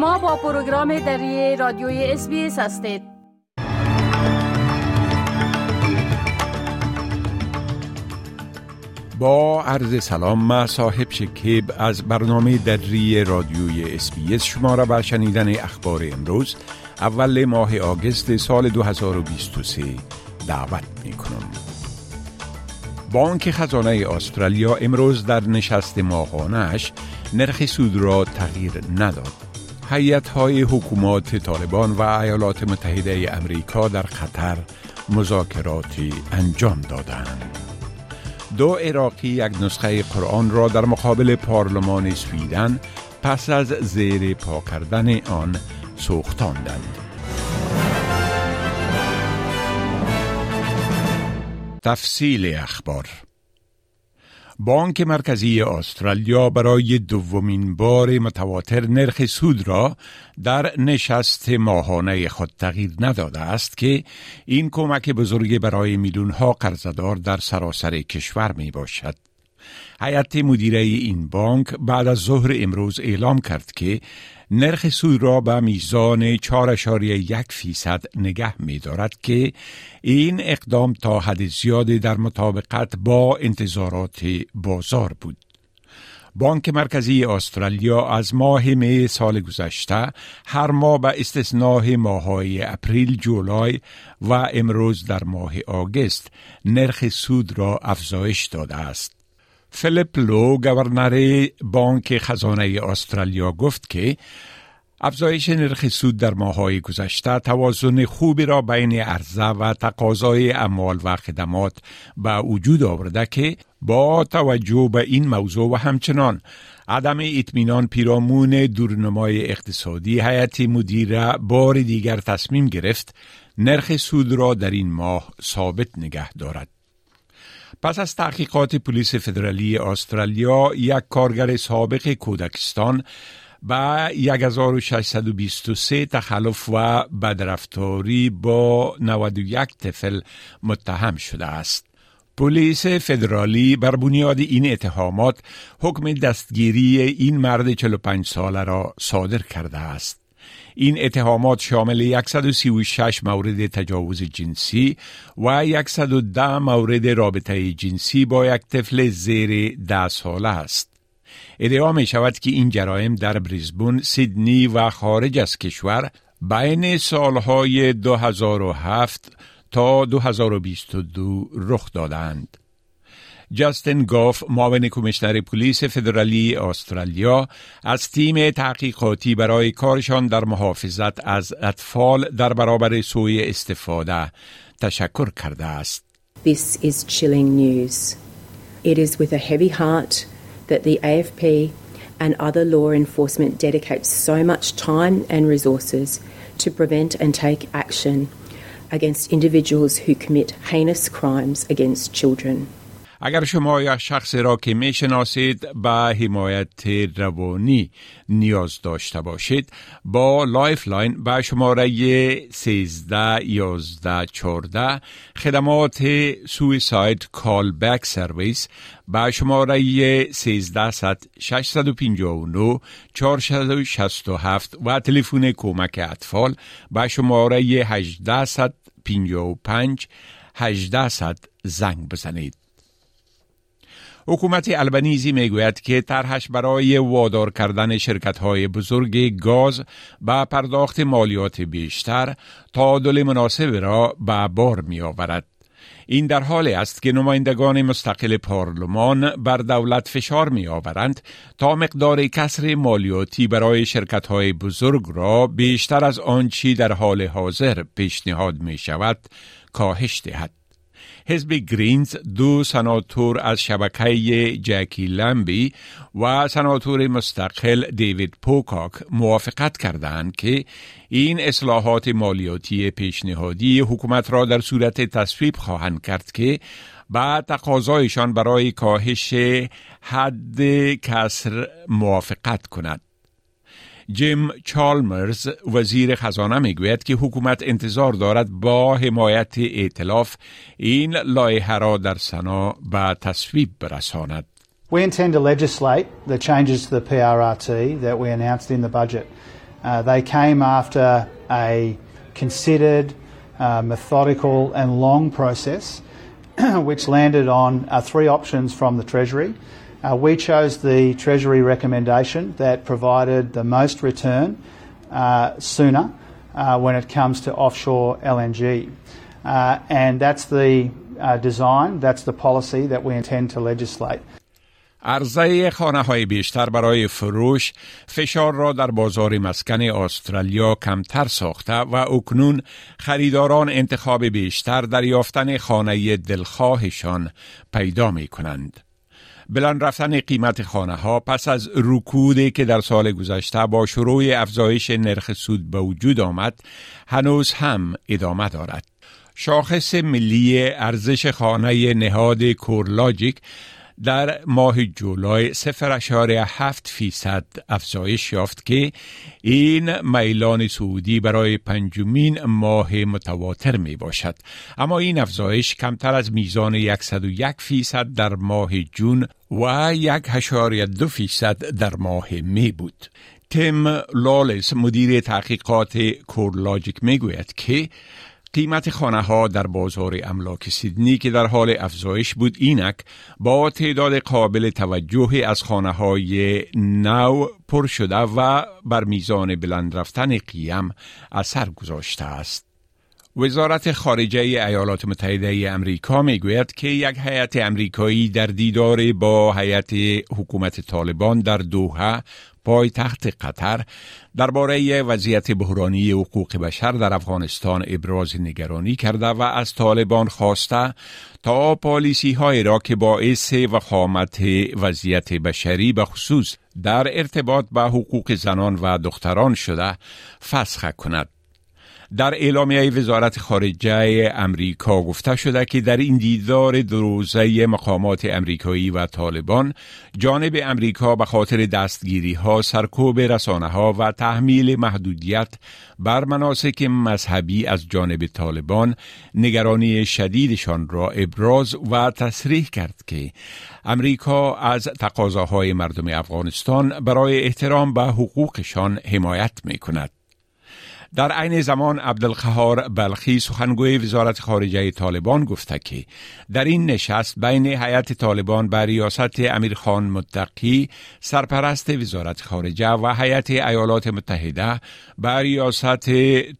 شما با پروگرام دری رادیوی اس هستید با عرض سلام ما صاحب شکیب از برنامه دری رادیوی اس بی اس شما را به شنیدن اخبار امروز اول ماه آگست سال 2023 دعوت می کنم. بانک خزانه استرالیا امروز در نشست ماهانش نرخ سود را تغییر نداد. حیات های حکومات طالبان و ایالات متحده امریکا در خطر مذاکراتی انجام دادند. دو عراقی یک نسخه قرآن را در مقابل پارلمان سویدن پس از زیر پا کردن آن سوختاندند. تفصیل اخبار بانک مرکزی استرالیا برای دومین بار متواتر نرخ سود را در نشست ماهانه خود تغییر نداده است که این کمک بزرگی برای میلیونها قرضدار در سراسر کشور می باشد. هیئت مدیره این بانک بعد از ظهر امروز اعلام کرد که نرخ سود را به میزان 4.1 فیصد نگه می دارد که این اقدام تا حد زیادی در مطابقت با انتظارات بازار بود. بانک مرکزی استرالیا از ماه می سال گذشته هر ماه به استثناء ماهای اپریل جولای و امروز در ماه آگست نرخ سود را افزایش داده است. فلیپ لو گورنر بانک خزانه استرالیا گفت که افزایش نرخ سود در ماهای گذشته توازن خوبی را بین عرضه و تقاضای اموال و خدمات به وجود آورده که با توجه به این موضوع و همچنان عدم اطمینان پیرامون دورنمای اقتصادی هیئت مدیره بار دیگر تصمیم گرفت نرخ سود را در این ماه ثابت نگه دارد. پس از تحقیقات پلیس فدرالی استرالیا یک کارگر سابق کودکستان با 1623 تخلف و بدرفتاری با 91 طفل متهم شده است. پلیس فدرالی بر بنیاد این اتهامات حکم دستگیری این مرد 45 ساله را صادر کرده است. این اتهامات شامل 136 مورد تجاوز جنسی و 110 مورد رابطه جنسی با یک طفل زیر ده ساله است. ادعا می شود که این جرایم در بریزبون، سیدنی و خارج از کشور بین سالهای 2007 تا 2022 رخ دادند. جاستین گاف معاون کمیشنر پلیس فدرالی استرالیا از تیم تحقیقاتی برای کارشان در محافظت از اطفال در برابر سوی استفاده تشکر کرده است. This is chilling news. It is with a heavy heart that the AFP and other law enforcement dedicate so much time and resources to prevent and take action against individuals who commit heinous crimes against children. اگر شما یا شخص را که می شناسید به حمایت روانی نیاز داشته باشید با Lifeline به شماره 13 11 14 خدمات Suicide Call Back Service به شماره 13 659 467 و تلفن کمک اطفال به شماره 1855 1800 زنگ بزنید. حکومت البنیزی می‌گوید که طرحش برای وادار کردن شرکت های بزرگ گاز به پرداخت مالیات بیشتر تعادل مناسب را به بار می آورد. این در حالی است که نمایندگان مستقل پارلمان بر دولت فشار می آورند تا مقدار کسر مالیاتی برای شرکت های بزرگ را بیشتر از آنچی در حال حاضر پیشنهاد می شود کاهش دهد. حزب گرینز دو سناتور از شبکه جکی لمبی و سناتور مستقل دیوید پوکاک موافقت کردند که این اصلاحات مالیاتی پیشنهادی حکومت را در صورت تصویب خواهند کرد که بعد تقاضایشان برای کاهش حد کسر موافقت کند. جیم چالمرز وزیر خزانه میگوید که حکومت انتظار دارد با حمایت ائتلاف این لایحه را در سنا به تصویب برساند. We intend to legislate the changes to the PRRT that we announced in the budget. Uh, they came after a considered, uh, methodical, and long process, which landed on uh, three options from the Treasury. Uh, we chose the Treasury recommendation that provided the most return uh, sooner uh, when it comes to offshore LNG. and that's the design, that's the policy that we intend to legislate. عرضه خانه های بیشتر برای فروش فشار را در بازار مسکن استرالیا کمتر ساخته و اکنون خریداران انتخاب بیشتر در یافتن خانه دلخواهشان پیدا می کنند. بلند رفتن قیمت خانه ها پس از رکودی که در سال گذشته با شروع افزایش نرخ سود به وجود آمد هنوز هم ادامه دارد. شاخص ملی ارزش خانه نهاد کورلاجیک در ماه جولای 0.7 فیصد افزایش یافت که این میلان سعودی برای پنجمین ماه متواتر می باشد. اما این افزایش کمتر از میزان 101 فیصد در ماه جون و 1.2 فیصد در ماه می بود. تیم لالس مدیر تحقیقات کورلاجیک می گوید که قیمت خانه ها در بازار املاک سیدنی که در حال افزایش بود اینک با تعداد قابل توجه از خانه های نو پر شده و بر میزان بلند رفتن قیم اثر گذاشته است. وزارت خارجه ایالات متحده امریکا می‌گوید که یک هیئت امریکایی در دیدار با هیئت حکومت طالبان در دوحه پایتخت قطر درباره وضعیت بحرانی حقوق بشر در افغانستان ابراز نگرانی کرده و از طالبان خواسته تا پالیسی های را که باعث وخامت وضعیت بشری به خصوص در ارتباط به حقوق زنان و دختران شده فسخ کند. در اعلامیه وزارت خارجه امریکا گفته شده که در این دیدار دروزه مقامات امریکایی و طالبان جانب امریکا به خاطر دستگیری ها سرکوب رسانه ها و تحمیل محدودیت بر مناسک مذهبی از جانب طالبان نگرانی شدیدشان را ابراز و تصریح کرد که امریکا از تقاضاهای مردم افغانستان برای احترام به حقوقشان حمایت می کند. در عین زمان عبدالقهار بلخی سخنگوی وزارت خارجه طالبان گفته که در این نشست بین هیئت طالبان بر ریاست امیرخان متقی سرپرست وزارت خارجه و هیئت ایالات متحده بر ریاست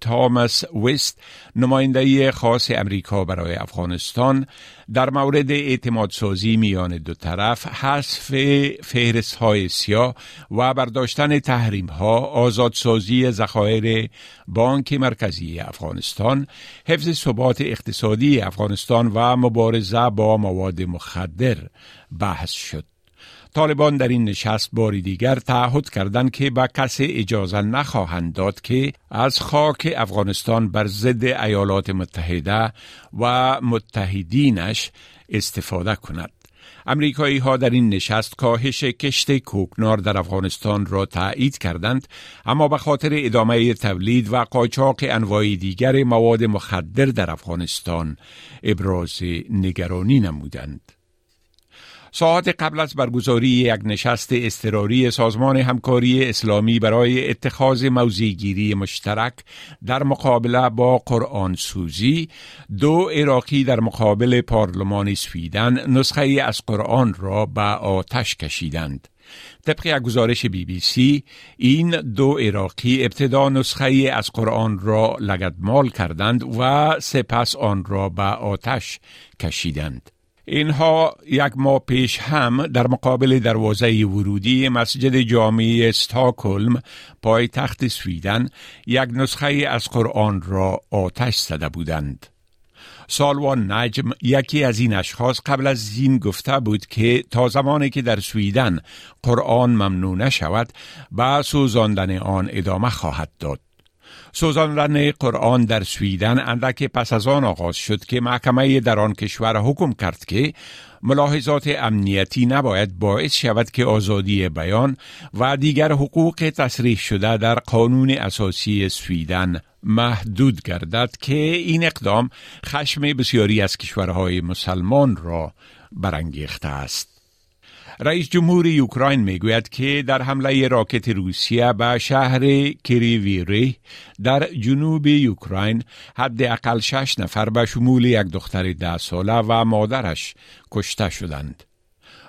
تامس وست نماینده خاص امریکا برای افغانستان در مورد اعتماد سازی میان دو طرف حذف فهرست های سیاه و برداشتن تحریم ها آزادسازی ذخایر بانک مرکزی افغانستان حفظ ثبات اقتصادی افغانستان و مبارزه با مواد مخدر بحث شد. طالبان در این نشست باری دیگر تعهد کردند که به کسی اجازه نخواهند داد که از خاک افغانستان بر ضد ایالات متحده و متحدینش استفاده کند. امریکایی ها در این نشست کاهش کشت کوکنار در افغانستان را تایید کردند اما به خاطر ادامه تولید و قاچاق انواع دیگر مواد مخدر در افغانستان ابراز نگرانی نمودند. ساعت قبل از برگزاری یک نشست استراری سازمان همکاری اسلامی برای اتخاذ موضعگیری مشترک در مقابله با قرآن سوزی دو عراقی در مقابل پارلمان سویدن نسخه از قرآن را به آتش کشیدند. طبق یک گزارش بی بی سی این دو عراقی ابتدا نسخه از قرآن را لگدمال کردند و سپس آن را به آتش کشیدند. اینها یک ماه پیش هم در مقابل دروازه ورودی مسجد جامعه استاکلم پایتخت سویدن یک نسخه از قرآن را آتش زده بودند. سالوان نجم یکی از این اشخاص قبل از این گفته بود که تا زمانی که در سویدن قرآن ممنوع نشود به سوزاندن آن ادامه خواهد داد. سوزاندن قرآن در سویدن اندک پس از آن آغاز شد که محکمه در آن کشور حکم کرد که ملاحظات امنیتی نباید باعث شود که آزادی بیان و دیگر حقوق تصریح شده در قانون اساسی سویدن محدود گردد که این اقدام خشم بسیاری از کشورهای مسلمان را برانگیخته است. رئیس جمهور اوکراین می‌گوید که در حمله راکت روسیه به شهر کریویری در جنوب اوکراین حداقل شش نفر به شمول یک دختر ده ساله و مادرش کشته شدند.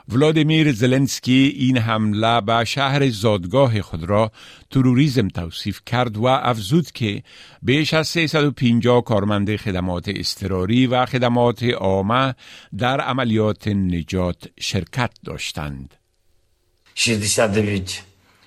ولادیمیر زلنسکی این حمله به شهر زادگاه خود را تروریزم توصیف کرد و افزود که بیش از 350 کارمند خدمات استراری و خدمات عامه در عملیات نجات شرکت داشتند. 69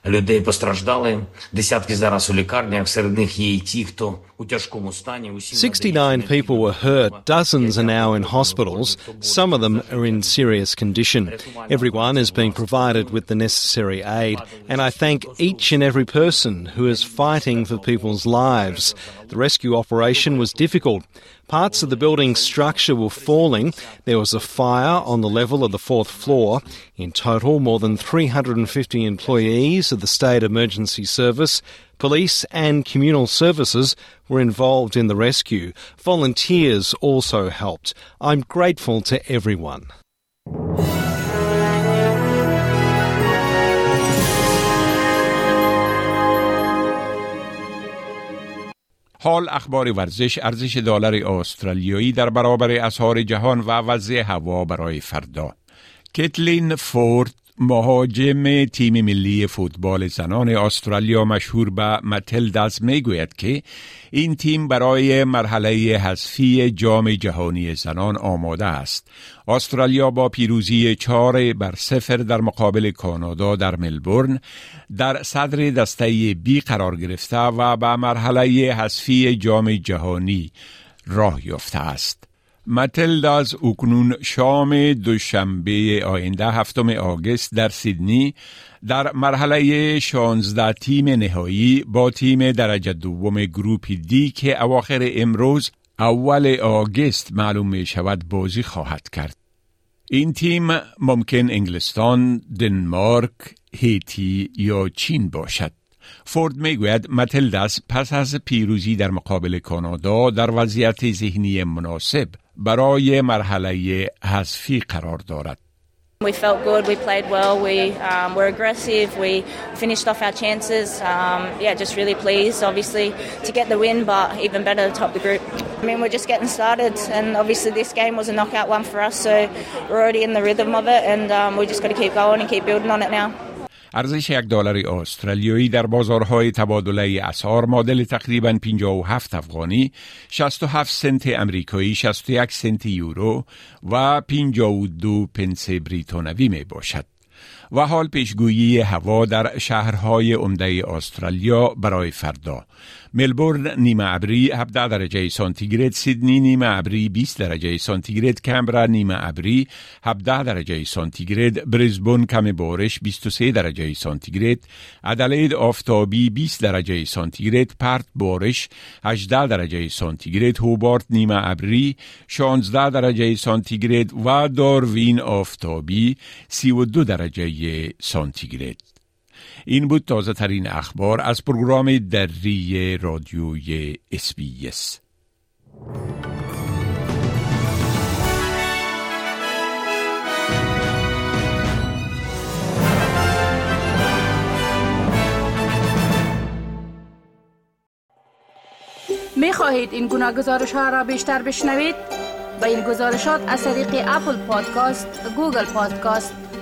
людей постраждали, десятки зараз у лікарнях, серед них є і ті, хто у тяжкому стані. 69 people were hurt, dozens are now in hospitals, some of them are in serious condition. Everyone is being provided with the necessary aid, and I thank each and every person who is fighting for people's lives. The rescue operation was difficult. Parts of the building structure were falling. There was a fire on the level of the fourth floor. In total, more than 350 employees of the State Emergency Service, police, and communal services were involved in the rescue. Volunteers also helped. I'm grateful to everyone. حال اخبار ورزش ارزش دلار استرالیایی در برابر اسعار جهان و وضع هوا برای فردا. کتلین فورد مهاجم تیم ملی فوتبال زنان استرالیا مشهور به متلداز می‌گوید که این تیم برای مرحله حذفی جام جهانی زنان آماده است. استرالیا با پیروزی چهار بر صفر در مقابل کانادا در ملبورن در صدر دسته بی قرار گرفته و به مرحله حذفی جام جهانی راه یافته است. متلداز اکنون شام دوشنبه آینده هفتم آگست در سیدنی در مرحله 16 تیم نهایی با تیم درجه دوم گروپ دی که اواخر امروز اول آگست معلوم می شود بازی خواهد کرد. این تیم ممکن انگلستان، دنمارک، هیتی یا چین باشد. فورد می‌گوید متلداس پس از پیروزی در مقابل کانادا در وضعیت ذهنی مناسب برای مرحله حذفی قرار دارد. We felt good, we played well, we um, were aggressive, we finished off our chances. Um, yeah, just really pleased, obviously, to get the win, but even better to top the group. I mean, we're just getting started, and obviously, this game was a knockout one for us, so we're already in the rhythm of it, and um, we just got to keep going and keep building on it now. ارزش یک دلار استرالیایی در بازارهای تبادله اسعار معادل تقریبا 57 افغانی 67 سنت امریکایی 61 سنت یورو و 52 پنس بریتانوی می باشد. و حال پیشگویی هوا در شهرهای عمده استرالیا برای فردا. ملبورن نیمه ابری 17 درجه سانتیگراد سیدنی نیمه ابری 20 درجه سانتیگراد کمبرا نیمه ابری 17 درجه سانتیگراد بریزبون کم بارش 23 درجه سانتیگراد ادلید آفتابی 20 درجه سانتیگراد پرت بارش 18 درجه سانتیگراد هوبارت نیمه ابری 16 درجه سانتیگراد و داروین آفتابی 32 درجه سانتیگراد. این بود تازه ترین اخبار از پروگرام دری رادیوی SBS می خواهید این گونه گزارش ها را بیشتر بشنوید؟ به این گزارشات از طریق Apple Podcast، Google Podcast،